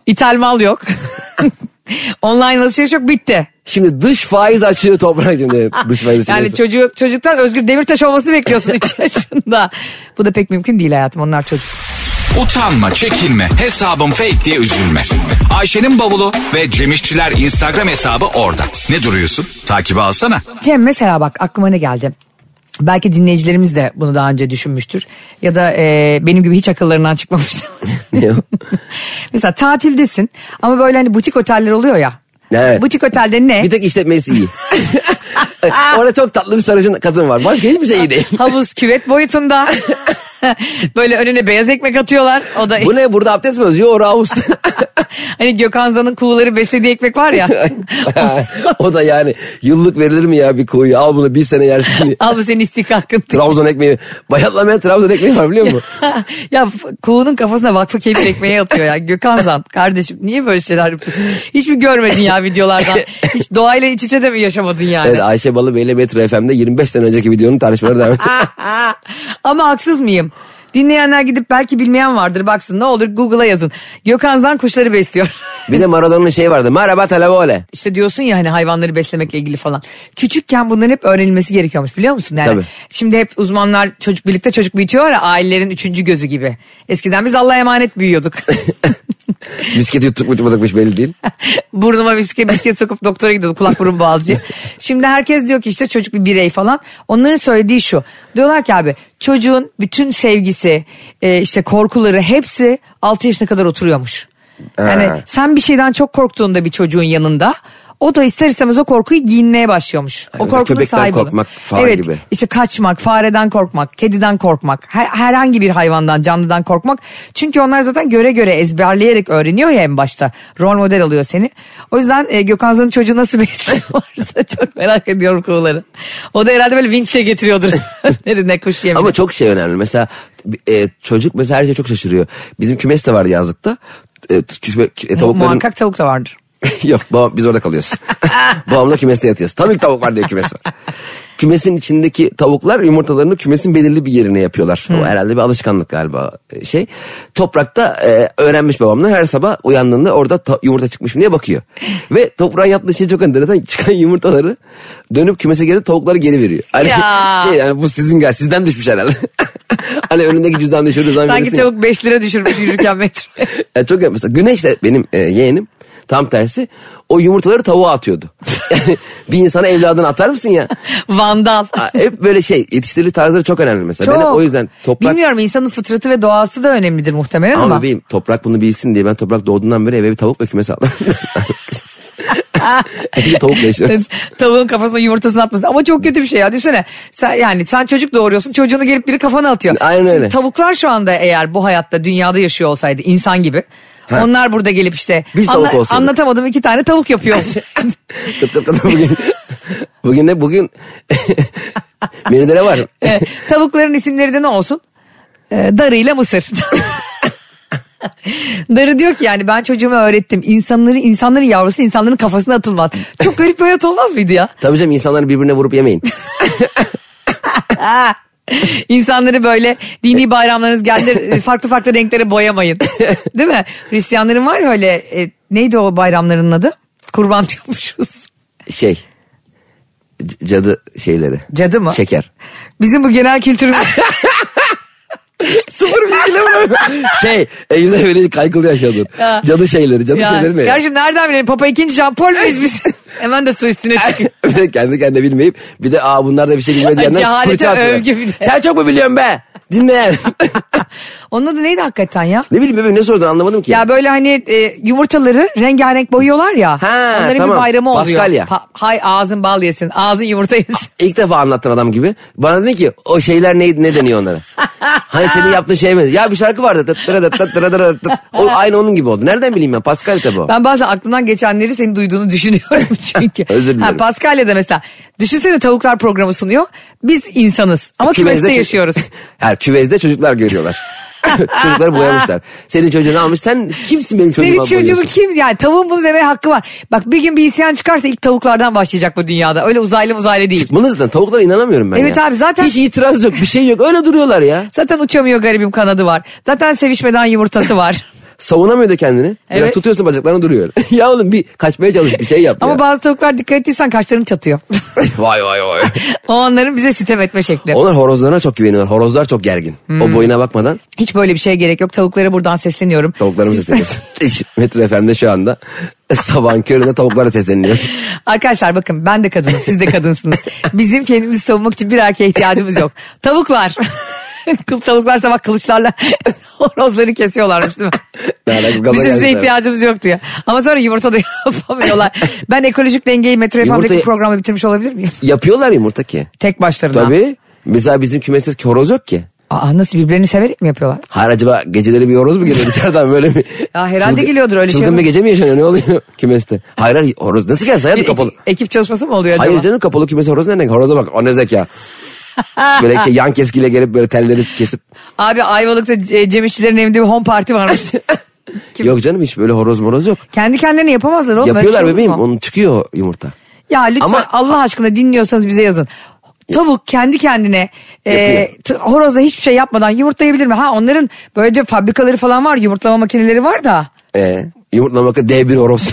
İthal mal yok. Online alışveriş yok bitti. Şimdi dış faiz açığı toprak şimdi. Dış faiz açığı. Yani çocuğu, çocuktan Özgür Demirtaş olmasını bekliyorsun 3 yaşında. Bu da pek mümkün değil hayatım onlar çocuk. Utanma, çekinme, hesabım fake diye üzülme. Ayşe'nin bavulu ve Cemişçiler Instagram hesabı orada. Ne duruyorsun? Takibi alsana. Cem mesela bak aklıma ne geldi? Belki dinleyicilerimiz de bunu daha önce düşünmüştür. Ya da e, benim gibi hiç akıllarından çıkmamıştır. Mesela tatildesin ama böyle hani butik oteller oluyor ya. Evet. Butik otelde ne? Bir tek işletmesi iyi. Orada çok tatlı bir sarışın kadın var. Başka hiçbir şey iyi değil. Havuz küvet boyutunda. böyle önüne beyaz ekmek atıyorlar. O da Bu ne burada abdest mi? O havuz. Hani Gökhan Zan'ın kuğuları beslediği ekmek var ya. o da yani yıllık verilir mi ya bir koyu? Al bunu bir sene yersin. Al bu senin istihkakın. Trabzon ekmeği. Bayatlamayan Trabzon ekmeği var biliyor musun? ya kuğunun kafasına vakfı keyif ekmeği atıyor ya. Gökhan Zan kardeşim niye böyle şeyler yapıyorsun? Hiç mi görmedin ya videolardan? Hiç doğayla iç içe de mi yaşamadın yani? Evet Ayşe Balıbey ile Metro FM'de 25 sene önceki videonun tartışmaları devam ediyor. Ama haksız mıyım? Dinleyenler gidip belki bilmeyen vardır baksın ne olur Google'a yazın. Gökhan Zan kuşları besliyor. bir de Maradona'nın şey vardı. Merhaba televole. İşte diyorsun ya hani hayvanları beslemekle ilgili falan. Küçükken bunların hep öğrenilmesi gerekiyormuş biliyor musun? Yani Tabii. Şimdi hep uzmanlar çocuk birlikte çocuk büyütüyorlar ya ailelerin üçüncü gözü gibi. Eskiden biz Allah'a emanet büyüyorduk. Bisketi yuttuk mu yutmadıkmış belli değil. Burnuma bisiklet, bisiklet sokup doktora gidiyordum kulak burun boğazcı. Şimdi herkes diyor ki işte çocuk bir birey falan. Onların söylediği şu. Diyorlar ki abi çocuğun bütün sevgisi e, işte korkuları hepsi 6 yaşına kadar oturuyormuş. Yani sen bir şeyden çok korktuğunda bir çocuğun yanında o da ister istemez o korkuyu giyinmeye başlıyormuş. O korkunun köpekten sahibi korkmak falan evet, gibi. işte kaçmak, fareden korkmak, kediden korkmak, her- herhangi bir hayvandan, canlıdan korkmak. Çünkü onlar zaten göre göre ezberleyerek öğreniyor ya en başta. Rol model alıyor seni. O yüzden e, Gökhan Zan'ın çocuğu nasıl besliyorlarsa çok merak ediyorum kuğuları. O da herhalde böyle vinçle getiriyordur. Nerede kuş yemine. Ama çok şey önemli. Mesela e, çocuk mesela her şeye çok şaşırıyor. Bizim kümes de vardı yazlıkta. E, e, tavukların... Muhakkak tavuk da vardır. Yok babam, biz orada kalıyoruz. Babamla kümeste yatıyoruz. Tabii ki tavuk var diye kümes var. Kümesin içindeki tavuklar yumurtalarını kümesin belirli bir yerine yapıyorlar. O herhalde bir alışkanlık galiba e, şey. Toprakta e, öğrenmiş babamla her sabah uyandığında orada ta- yumurta çıkmış mı diye bakıyor. Ve toprağın yaptığı şey çok enteresan. Çıkan yumurtaları dönüp kümese geri tavukları geri veriyor. Hani Ya. şey yani bu sizin gel sizden düşmüş herhalde. hani önündeki cüzdan düşürdüğü zaman Sanki tavuk 5 lira düşürmüş yürürken metro. Yani çok mesela Güneş de benim e, yeğenim Tam tersi. O yumurtaları tavuğa atıyordu. Bir insana evladını atar mısın ya? Vandal. Hep böyle şey yetiştirili tarzları çok önemli mesela. Ben Çok. o yüzden toprak... Bilmiyorum insanın fıtratı ve doğası da önemlidir muhtemelen ama. Ama bebeğim toprak bunu bilsin diye ben toprak doğduğundan beri eve bir tavuk ve kümes aldım. Tavukla yaşıyoruz. Tavuğun kafasına yumurtasını atmasın. Ama çok kötü bir şey ya. Düşünsene. Sen, yani sen çocuk doğuruyorsun. Çocuğunu gelip biri kafana atıyor. Aynen Şimdi öyle. tavuklar şu anda eğer bu hayatta dünyada yaşıyor olsaydı insan gibi. Onlar burada gelip işte Biz tavuk olsaydık. anlatamadım iki tane tavuk yapıyor. Kıt kıt kıt bugün. bugün ne? Bugün menüde ne var? Evet, Tavukların isimleri de ne olsun? Ee, Darı ile Mısır. Darı diyor ki yani ben çocuğuma öğrettim. İnsanları, insanların yavrusu insanların kafasına atılmaz. Çok garip bir hayat olmaz mıydı ya? Tabii canım insanları birbirine vurup yemeyin. İnsanları böyle dini bayramlarınız geldi farklı farklı renklere boyamayın. Değil mi? Hristiyanların var ya öyle e, neydi o bayramların adı? Kurban diyormuşuz. Şey. Cadı şeyleri. Cadı mı? Şeker. Bizim bu genel kültürümüz. Sıfır bilgiyle mi? şey evde böyle kaygılı yaşıyordun. Ya. Cadı şeyleri. Cadı ya, şeyleri ne? kardeşim nereden bilelim Papa ikinci Jean Paul muyuz biz? Hemen de su üstüne çıkıyor. bir de kendi kendine bilmeyip bir de aa bunlar da bir şey bilmedi diyenler Cehalete övgü bir de. Sen çok mu biliyorsun be? Dinle yani. Onun adı neydi hakikaten ya? ne bileyim bebeğim ne sordun anlamadım ki. Ya böyle hani e, yumurtaları rengarenk boyuyorlar ya. Ha, onların tamam. bir bayramı oluyor. Paskalya. Pa- hay ağzın bal yesin. Ağzın yumurta yesin. İlk defa anlattın adam gibi. Bana dedi ki o şeyler neydi ne deniyor onlara? hani senin yaptığın şey mi? Ya bir şarkı vardı. Tıt tıra tıt tıra tıra tıt. O aynı onun gibi oldu. Nereden bileyim ben? Pascal tabi o. Ben bazen aklımdan geçenleri senin duyduğunu düşünüyorum çünkü. Özür dilerim. Ha, Paskalya'da mesela düşünsene tavuklar programı sunuyor. Biz insanız ama kümeste ço- yaşıyoruz. Her küvezde çocuklar görüyorlar. Çocukları boyamışlar. Senin çocuğunu almış. Sen kimsin benim çocuğuma Senin çocuğumu boyuyorsun? kim yani tavuğun bunu demeye hakkı var. Bak bir gün bir isyan çıkarsa ilk tavuklardan başlayacak bu dünyada. Öyle uzaylı uzaylı değil. Çıkmalı zaten. Tavuklara inanamıyorum ben Evet ya. abi, zaten- Hiç itiraz yok. Bir şey yok. Öyle duruyorlar ya. Zaten uçamıyor garibim kanadı var. Zaten sevişmeden yumurtası var. Savunamıyor da kendini. Ya Evet. tutuyorsun bacaklarını duruyor. ya oğlum bir kaçmaya çalış bir şey yap Ama ya. bazı tavuklar dikkat ettiysen kaşlarını çatıyor. vay vay vay. o onların bize sitem etme şekli. Onlar horozlarına çok güveniyorlar. Horozlar çok gergin. Hmm. O boyuna bakmadan Hiç böyle bir şeye gerek yok. Tavuklara buradan sesleniyorum. tavuklarımı sesleniyoruz. Metro FM'de şu anda sabahın köründe tavuklara sesleniyor. Arkadaşlar bakın ben de kadınım siz de kadınsınız. Bizim kendimizi savunmak için bir erkeğe ihtiyacımız yok. Tavuklar. Tavuklar sabah kılıçlarla horozları kesiyorlarmış değil mi? Bizim size ihtiyacımız yok diyor. Ama sonra yumurta da yapamıyorlar. Ben ekolojik dengeyi Metro FM'deki Yumurtayı- programı bitirmiş olabilir miyim? Yapıyorlar yumurta ki. Tek başlarına. Tabii. Mesela bizim kümeste horoz yok ki. Aa, nasıl birbirlerini severek mi yapıyorlar? Hayır acaba geceleri bir horoz mu geliyor dışarıdan böyle mi? Ya herhalde geliyordur öyle şey Çılgın mi? bir gece mi yaşanıyor ne oluyor kümeste? Hayır hayır horoz nasıl gelsin hayatım Bir kapalı. ekip, ekip çalışması mı oluyor acaba? Hayır canım kapalı kümese horoz nereden? Horoza bak o ne zeka. böyle şey yan keskiyle gelip böyle telleri kesip. Abi Ayvalık'ta Cem İşçilerin evinde bir home party varmış. Kim- Yok canım hiç böyle horoz moroz yok. Kendi kendilerine yapamazlar oğlum. Yapıyorlar şey bebeğim onun çıkıyor yumurta. Ya lütfen Ama- Allah aşkına dinliyorsanız bize yazın. Tavuk kendi kendine e, horozla hiçbir şey yapmadan yumurtlayabilir mi? Ha onların böylece fabrikaları falan var yumurtlama makineleri var da. Ee, yumurtlamak D1 horoz.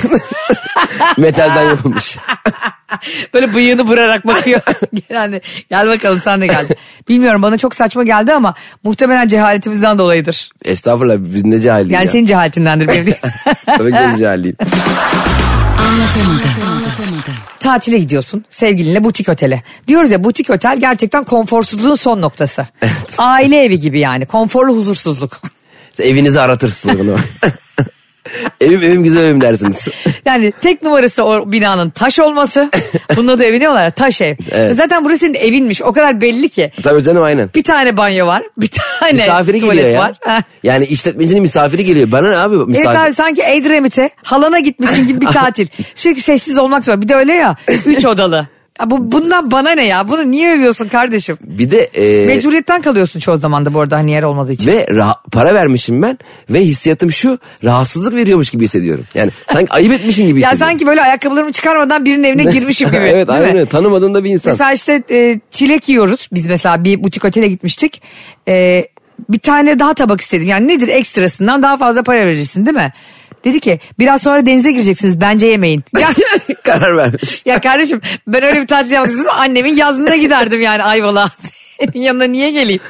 Metalden yapılmış. Böyle bıyığını vurarak bakıyor. Genelde gel bakalım sen de gel. Bilmiyorum bana çok saçma geldi ama muhtemelen cehaletimizden dolayıdır. Estağfurullah biz ne cahilliği Yani ya. senin cehaletindendir benim değil. Tabii ki benim cahilliğim. Tatile gidiyorsun sevgilinle butik otele. Diyoruz ya butik otel gerçekten konforsuzluğun son noktası. Aile evi gibi yani konforlu huzursuzluk. Evinizi aratırsın bunu. Evim evim güzel evim dersiniz. Yani tek numarası o binanın taş olması. Bunun adı evi diyorlar taş ev. Evet. Zaten burası senin evinmiş o kadar belli ki. Tabii canım aynen. Bir tane banyo var bir tane misafiri tuvalet geliyor ya. var. Yani işletmecinin misafiri geliyor. Bana ne abi misafir? Evet abi sanki Edremit'e halana gitmişsin gibi bir tatil. Sürekli sessiz olmak zor. Bir de öyle ya üç odalı. Ya bu, bundan bana ne ya? Bunu niye övüyorsun kardeşim? Bir de e, Mecburiyetten kalıyorsun çoğu zaman da bu arada hani yer olmadığı için. ve para vermişim ben ve hissiyatım şu rahatsızlık veriyormuş gibi hissediyorum. Yani sanki ayıp etmişim gibi Ya hissediyorum. sanki böyle ayakkabılarımı çıkarmadan birinin evine girmişim gibi. evet aynen öyle. tanımadığında bir insan. Mesela işte e, çilek yiyoruz. Biz mesela bir butik otele gitmiştik. E, bir tane daha tabak istedim. Yani nedir ekstrasından daha fazla para verirsin değil mi? Dedi ki biraz sonra denize gireceksiniz bence yemeyin. Ya, Karar vermiş. ya kardeşim ben öyle bir tatil yapmak istiyorsam annemin yazlığına giderdim yani Ayvalık'a. Yanına niye geleyim?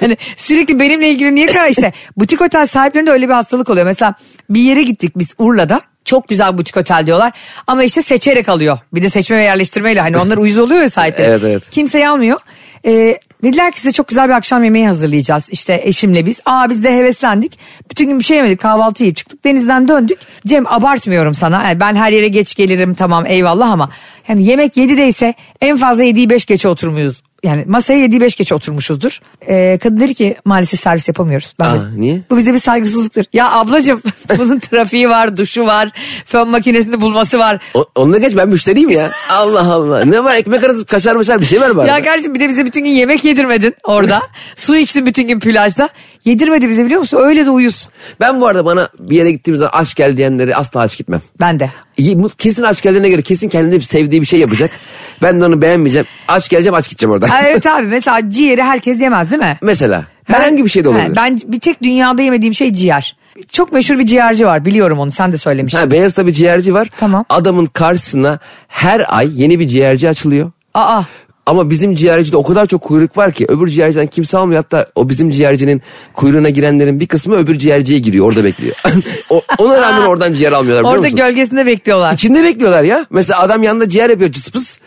Hani sürekli benimle ilgili niye karar işte butik otel sahiplerinde öyle bir hastalık oluyor. Mesela bir yere gittik biz Urla'da. Çok güzel butik otel diyorlar ama işte seçerek alıyor. Bir de seçme ve yerleştirmeyle hani onlar uyuz oluyor ya sahipleri. Evet, evet. Kimseyi almıyor. Ee, dediler ki size çok güzel bir akşam yemeği hazırlayacağız işte eşimle biz. Aa biz de heveslendik. Bütün gün bir şey yemedik kahvaltı yiyip çıktık. Denizden döndük. Cem abartmıyorum sana. Yani ben her yere geç gelirim tamam eyvallah ama. Yani yemek 7'deyse en fazla 7'yi 5 geçe oturmuyuz. Yani masaya 7'yi 5 geçe oturmuşuzdur. Ee, kadın dedi ki maalesef servis yapamıyoruz. Ben Aa, niye? Bu bize bir saygısızlıktır. Ya ablacığım bunun trafiği var, duşu var, fön makinesini bulması var. O, onunla geç ben müşteriyim ya. Allah Allah. Ne var ekmek arası kaşar maşar bir şey var bari. Ya kardeşim bir de bize bütün gün yemek yedirmedin orada. Su içtin bütün gün plajda. Yedirmedi bize biliyor musun? Öyle de uyuz. Ben bu arada bana bir yere gittiğimiz zaman aç gel diyenlere asla aç gitmem. Ben de. Kesin aç geldiğine göre kesin kendine sevdiği bir şey yapacak. ben de onu beğenmeyeceğim. Aç geleceğim aç gideceğim oradan. Aa, evet abi mesela ciğeri herkes yemez değil mi? Mesela herhangi bir şey de He, olabilir. Ben bir tek dünyada yemediğim şey ciğer. Çok meşhur bir ciğerci var biliyorum onu sen de söylemiştin. Ha, Beyazıt'ta bir ciğerci var. Tamam. Adamın karşısına her ay yeni bir ciğerci açılıyor. Aa Ama bizim ciğercide o kadar çok kuyruk var ki öbür ciğerciden kimse almıyor. Hatta o bizim ciğercinin kuyruğuna girenlerin bir kısmı öbür ciğerciye giriyor orada bekliyor. o, ona rağmen oradan ciğer almıyorlar biliyor orada musun? gölgesinde bekliyorlar. İçinde bekliyorlar ya. Mesela adam yanında ciğer yapıyor cıs pıs.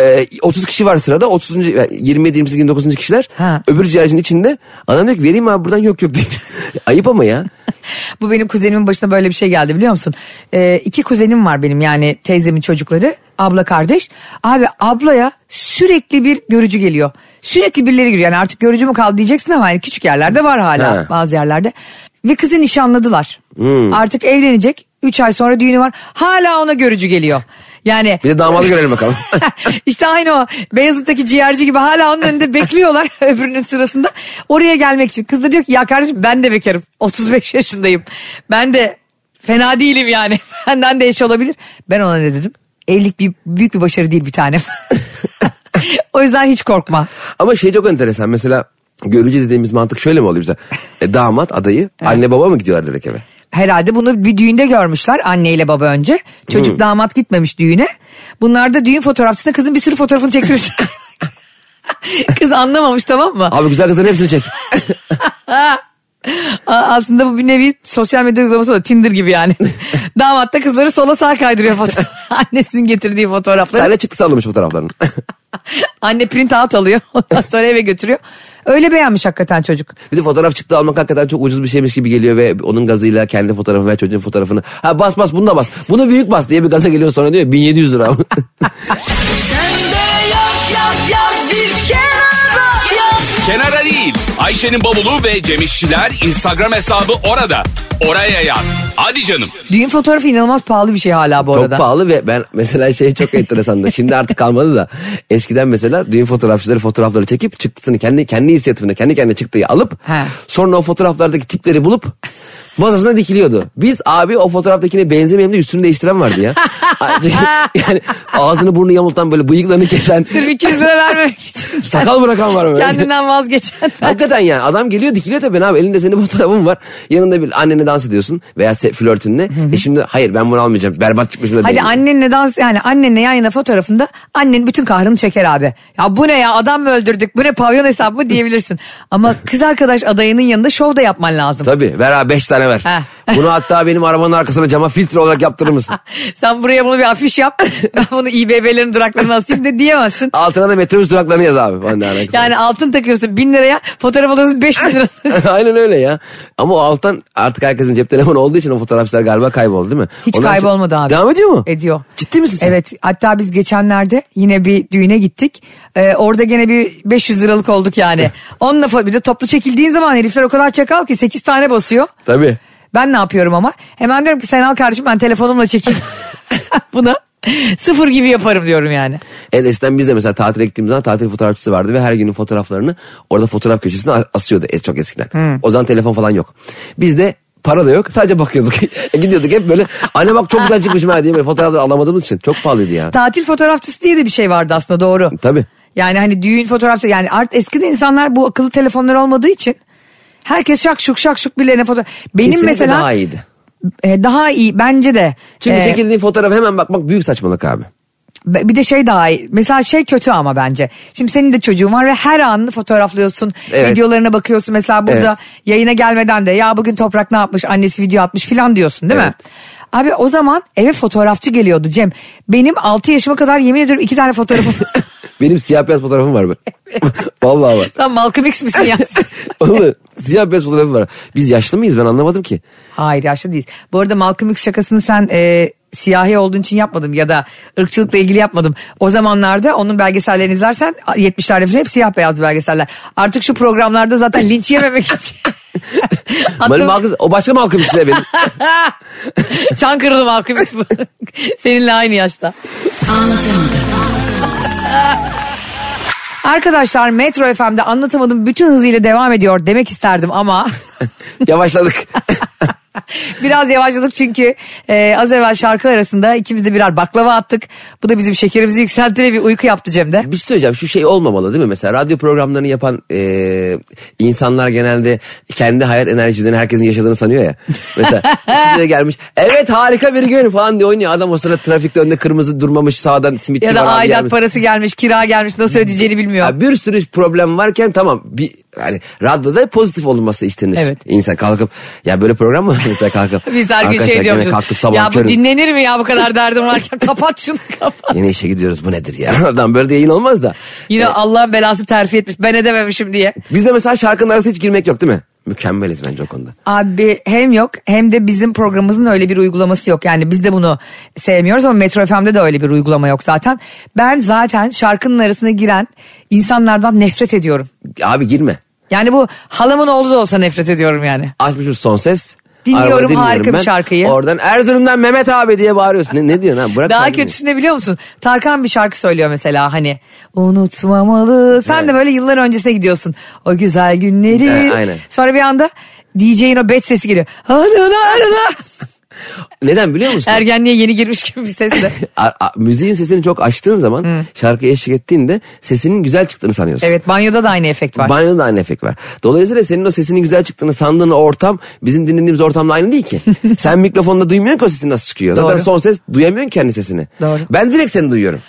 Ee, 30 kişi var sırada 30. 27 28 29. kişiler Ha. öbür ciğercinin içinde adam diyor ki vereyim abi buradan yok yok diyor. Ayıp ama ya. Bu benim kuzenimin başına böyle bir şey geldi biliyor musun? Ee, iki kuzenim var benim yani teyzemin çocukları abla kardeş. Abi ablaya sürekli bir görücü geliyor. Sürekli birileri giriyor yani artık görücü mü kaldı diyeceksin ama yani küçük yerlerde var hala Ha. bazı yerlerde. Ve kızı nişanladılar. Artık evlenecek 3 ay sonra düğünü var hala ona görücü geliyor. Yani Bir de damadı görelim bakalım. işte aynı o Beyazıt'taki ciğerci gibi hala onun önünde bekliyorlar öbürünün sırasında. Oraya gelmek için. Kız da diyor ki ya kardeşim ben de bekarım. 35 yaşındayım. Ben de fena değilim yani. Benden de eş olabilir. Ben ona ne dedim? Evlilik bir, büyük bir başarı değil bir tanem. o yüzden hiç korkma. ama şey çok enteresan mesela görücü dediğimiz mantık şöyle mi oluyor bize? E, damat adayı anne baba mı gidiyorlar direkt eve? Herhalde bunu bir düğünde görmüşler anneyle baba önce. Çocuk Hmm. damat gitmemiş düğüne. Bunlar da düğün fotoğrafçısına kızın bir sürü fotoğrafını çektirmiş. Kız anlamamış tamam mı? Abi güzel kızların hepsini çek. Aslında bu bir nevi sosyal medya uygulaması da Tinder gibi yani. Damat da kızları sola sağa kaydırıyor fotoğraf. Annesinin getirdiği fotoğrafları. Senle çıktı sallamış fotoğraflarını. Anne print out alıyor. Ondan sonra eve götürüyor. Öyle beğenmiş hakikaten çocuk. bir de fotoğraf çıktı almak hakikaten çok ucuz bir şeymiş gibi geliyor ve onun gazıyla kendi fotoğrafını ve çocuğun fotoğrafını. Ha bas bas bunu da bas. Bunu büyük bas diye bir gaza geliyor sonra diyor 1700 lira. Kenara değil. Ayşe'nin bavulu ve Cemişçiler Instagram hesabı orada. Oraya yaz. Hadi canım. Düğün fotoğrafı inanılmaz pahalı bir şey hala bu Çok arada. pahalı ve ben mesela şey çok enteresandı. Şimdi artık kalmadı da eskiden mesela düğün fotoğrafçıları fotoğrafları çekip çıktısını kendi kendi inisiyatifinde kendi kendine çıktığı alıp He. sonra o fotoğraflardaki tipleri bulup masasına dikiliyordu. Biz abi o fotoğraftakine benzemeyelim de üstünü değiştiren vardı ya. yani ağzını burnunu yamultan böyle bıyıklarını kesen Sırf 200 lira vermemek için. sakal bırakan var böyle. Kendinden vazgeçen. Hakikaten yani adam geliyor dikiliyor tabii abi elinde senin fotoğrafın var. Yanında bir annene dans ediyorsun veya flörtünle. E şimdi hayır ben bunu almayacağım berbat çıkmış bile Hadi annenle dans yani annenle yan yana fotoğrafında annen bütün kahrını çeker abi. Ya bu ne ya adam mı öldürdük bu ne pavyon hesabı mı diyebilirsin. Ama kız arkadaş adayının yanında şov da yapman lazım. Tabii ver abi beş tane ver. Heh. Bunu hatta benim arabanın arkasına cama filtre olarak yaptırır mısın? Sen buraya bunu bir afiş yap. Ben bunu İBB'lerin duraklarına asayım de diyemezsin. Altına da metrobüs duraklarını yaz abi. Yani altın takıyorsun bin liraya fotoğraf alıyorsun beş bin lira. Aynen öyle ya. Ama o alttan artık herkesin cep telefonu olduğu için o fotoğrafçılar galiba kayboldu değil mi? Hiç Onlar kaybolmadı şimdi- abi. Devam ediyor mu? Ediyor. Ciddi misin sen? Evet hatta biz geçenlerde yine bir düğüne gittik. Ee, orada gene bir 500 liralık olduk yani. Onunla bir de toplu çekildiğin zaman herifler o kadar çakal ki 8 tane basıyor. Tabii. Ben ne yapıyorum ama? Hemen diyorum ki sen al kardeşim ben telefonumla çekeyim. Buna sıfır gibi yaparım diyorum yani. Evet eskiden biz de mesela tatile gittiğimiz zaman tatil fotoğrafçısı vardı ve her günün fotoğraflarını orada fotoğraf köşesine asıyordu es- çok eskiden. O zaman telefon falan yok. Biz de para da yok sadece bakıyorduk. E, Gidiyorduk hep böyle anne bak çok güzel çıkmışım ha diye böyle fotoğrafları alamadığımız için çok pahalıydı ya. Tatil fotoğrafçısı diye de bir şey vardı aslında doğru. Tabii. Yani hani düğün fotoğrafçı yani art eskiden insanlar bu akıllı telefonlar olmadığı için herkes şak şuk şak şuk birilerine fotoğraf. Benim Kesinlikle mesela daha iyiydi. e, daha iyi bence de. Çünkü E, çekildiğin fotoğraf hemen bakmak büyük saçmalık abi. Bir de şey daha iyi. Mesela şey kötü ama bence. Şimdi senin de çocuğun var ve her anını fotoğraflıyorsun. Evet. Videolarına bakıyorsun. Mesela burada Evet. yayına gelmeden de ya bugün Toprak ne yapmış annesi video atmış filan diyorsun değil mi? Abi o zaman eve fotoğrafçı geliyordu Cem. Benim 6 yaşıma kadar yemin ediyorum iki tane fotoğrafım. Benim siyah beyaz fotoğrafım var mı? Vallahi var. Sen Malcolm X misin ya? Vallahi siyah beyaz fotoğrafım var. Biz yaşlı mıyız ben anlamadım ki. Hayır yaşlı değiliz. Bu arada Malcolm X şakasını sen e, siyahi olduğun için yapmadım ya da ırkçılıkla ilgili yapmadım. O zamanlarda onun belgesellerini izlersen 70'lerde falan hep siyah beyaz belgeseller. Artık şu programlarda zaten linç yememek için. Benim Attığımız- Malcolm, o başka Malcolm X'e benim. Çankırılı Malcolm X bu. Seninle aynı yaşta. Arkadaşlar Metro FM'de anlatamadım bütün hızıyla devam ediyor demek isterdim ama Yavaşladık. biraz yavaşladık çünkü e, az evvel şarkı arasında ikimiz de birer baklava attık. Bu da bizim şekerimizi yükseltti ve bir uyku yaptı Cem'de. Bir şey söyleyeceğim şu şey olmamalı değil mi? Mesela radyo programlarını yapan e, insanlar genelde kendi hayat enerjilerini herkesin yaşadığını sanıyor ya. Mesela stüdyoya gelmiş evet harika bir gün falan diye oynuyor. Adam o sırada trafikte önünde kırmızı durmamış sağdan simitçi Ya da aidat parası gelmiş, kira gelmiş nasıl ödeyeceğini bilmiyor. Ya bir sürü problem varken tamam bir hani radyoda pozitif olunması istenir. Evet. İnsan kalkıp ya böyle program mı mesela kalkıp. Biz her gün "Arkadaşlar şey diyormuşuz. kalktık sabah Ya bu körün. dinlenir mi ya bu kadar derdim varken kapat şunu kapat. Yine işe gidiyoruz bu nedir ya? Adam böyle de yayın olmaz da. Yine Allah'ın belası terfi etmiş ben edememişim diye. Bizde mesela şarkının arasında hiç girmek yok değil mi? Mükemmeliz bence o konuda. Abi hem yok hem de bizim programımızın öyle bir uygulaması yok. Yani biz de bunu sevmiyoruz ama Metro FM'de de öyle bir uygulama yok zaten. Ben zaten şarkının arasına giren insanlardan nefret ediyorum. Abi girme. Yani bu halamın oğlu da olsa nefret ediyorum yani. Açmışız son ses. Dinliyorum, Arabada dinliyorum harika bir ben. şarkıyı. Oradan Erzurum'dan Mehmet abi diye bağırıyorsun. Ne, ne diyorsun ha? Bırak Daha sen kötüsü ne biliyor musun? Tarkan bir şarkı söylüyor mesela hani unutmamalı. Sen Evet. de böyle yıllar öncesine gidiyorsun. O güzel günleri. Evet, aynen. Sonra bir anda DJ'in o bet sesi geliyor. Arada arada. Neden biliyor musun? Ergenliğe yeni girmiş gibi bir sesle. Müziğin sesini çok açtığın zaman şarkıya eşlik ettiğinde sesinin güzel çıktığını sanıyorsun. evet banyoda da aynı efekt var. Banyoda da aynı efekt var. Dolayısıyla senin o sesinin güzel çıktığını sandığın ortam bizim dinlediğimiz ortamla aynı değil ki. Sen mikrofonda duymuyorsun ki o sesin nasıl çıkıyor. Zaten Doğru. son ses duyamıyorsun kendi sesini. Doğru. Ben direkt seni duyuyorum.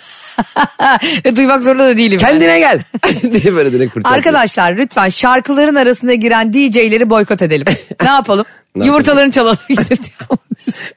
Ve duymak zorunda da değilim. ben. Kendine gel. diye böyle direkt kurtar. Arkadaşlar lütfen şarkıların arasına giren DJ'leri boykot edelim. ne yapalım? Ne Yumurtalarını çalalım. Gidip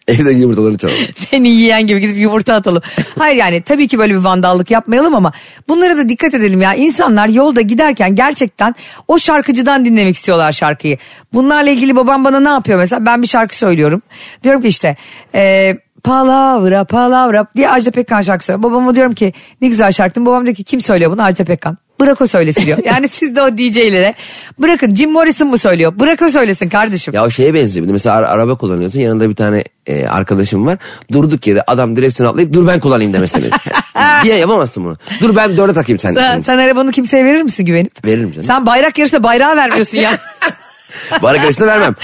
Evde yumurtalarını çalalım. Seni yiyen gibi gidip yumurta atalım. Hayır yani tabii ki böyle bir vandallık yapmayalım ama bunlara da dikkat edelim ya. İnsanlar yolda giderken gerçekten o şarkıcıdan dinlemek istiyorlar şarkıyı. Bunlarla ilgili babam bana ne yapıyor mesela? Ben bir şarkı söylüyorum. Diyorum ki işte... E, Palavra palavra diye Ajda Pekkan şarkı söylüyor. Babama diyorum ki ne güzel şarkı. Babam diyor ki kim söylüyor bunu Ajda Pekkan. Bırak o söylesin diyor. Yani siz de o DJ'lere bırakın Jim Morrison mu söylüyor? Bırak o söylesin kardeşim. Ya o şeye benziyor. Mesela ara- araba kullanıyorsun yanında bir tane e, arkadaşım var. Durduk yere adam direksiyonu atlayıp dur ben kullanayım demesini. Diye yapamazsın bunu. Dur ben dörde takayım sen. Sen, sen arabanı kimseye verir misin güvenip? Veririm canım. Sen bayrak yarışında bayrağı vermiyorsun ya. Bana karışını vermem.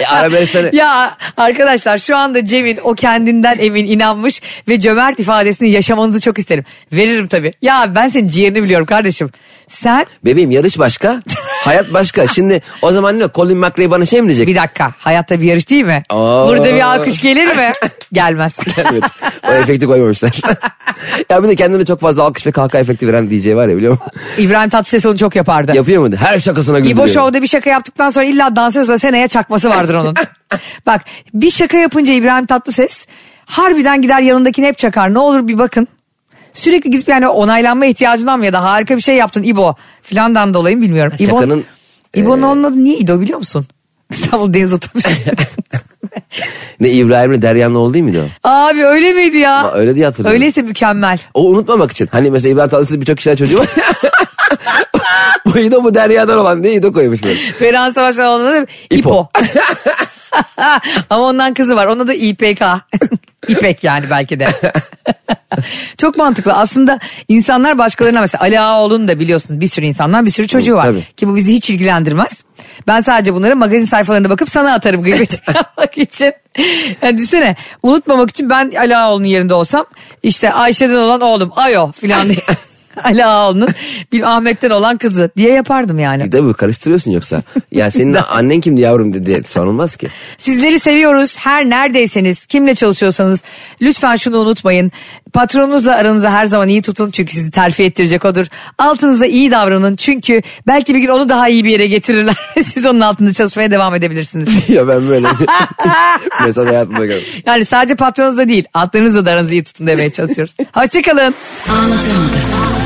E, yarışlarını... ya arkadaşlar şu anda Cem'in o kendinden emin inanmış ve cömert ifadesini yaşamanızı çok isterim. Veririm tabii. Ya ben senin ciğerini biliyorum kardeşim. Sen Bebeğim yarış başka, hayat başka. Şimdi o zaman ne? Colin McRae bana şey mi diyecek? bir dakika hayatta bir yarış değil mi? Aa. Burada bir alkış gelir mi? Gelmez. evet. O efekti koymamışlar. ya bir de kendine çok fazla alkış ve kahkaha efekti veren DJ var ya biliyor musun? İbrahim Tatlıses onu çok yapardı. Yapıyor muydu? Her şakasına güldürüyor. İbo Show'da bir şaka yaptıktan sonra illa dansöz seneye çakması vardır onun. Bak bir şaka yapınca İbrahim Tatlıses harbiden gider yanındakini hep çakar. Ne olur bir bakın. Sürekli gidip yani onaylanma ihtiyacından mı ya da harika bir şey yaptın İbo filandan dolayı bilmiyorum. İbo, Şakanın, İbo'nun onun adı niye İdo biliyor musun? İstanbul Deniz Otobüsü. Ne İbrahim'le Derya'nın oğlu değil miydi o? Abi öyle miydi ya? Ama öyle diye hatırlıyorum. Öyleyse mükemmel. O unutmamak için. Hani mesela İbrahim Tatlıses'in birçok kişiler çocuğu var. bu İdo bu Derya'dan olan diye İdo koymuş böyle. Ferhan Savaş'ın onun adı İpo. İpo. Ama ondan kızı var. Ona da İPK. İpek yani belki de. Çok mantıklı. Aslında insanlar başkalarına mesela Ali Ağaoğlu'nu da biliyorsun bir sürü insandan bir sürü çocuğu var. Tabii. Ki bu bizi hiç ilgilendirmez. Ben sadece bunları magazin sayfalarına bakıp sana atarım gıybeti yapmak için. Yani düşünsene unutmamak için ben Ali Ağaoğlu'nun yerinde olsam işte Ayşe'den olan oğlum Ayo filan diye. Ali Ağaoğlu'nun bir Ahmet'ten olan kızı diye yapardım yani. Tabii karıştırıyorsun yoksa. Ya senin annen kimdi yavrum dedi sorulmaz ki. Sizleri seviyoruz. Her neredeyseniz, kimle çalışıyorsanız lütfen şunu unutmayın. Patronunuzla aranızı her zaman iyi tutun çünkü sizi terfi ettirecek odur. Altınızda iyi davranın çünkü belki bir gün onu daha iyi bir yere getirirler. Siz onun altında çalışmaya devam edebilirsiniz. ya ben böyle mesaj hayatımda gördüm. Yani sadece patronunuzla değil altlarınızla da aranızı iyi tutun demeye çalışıyoruz. Hoşçakalın. Anlatamadım.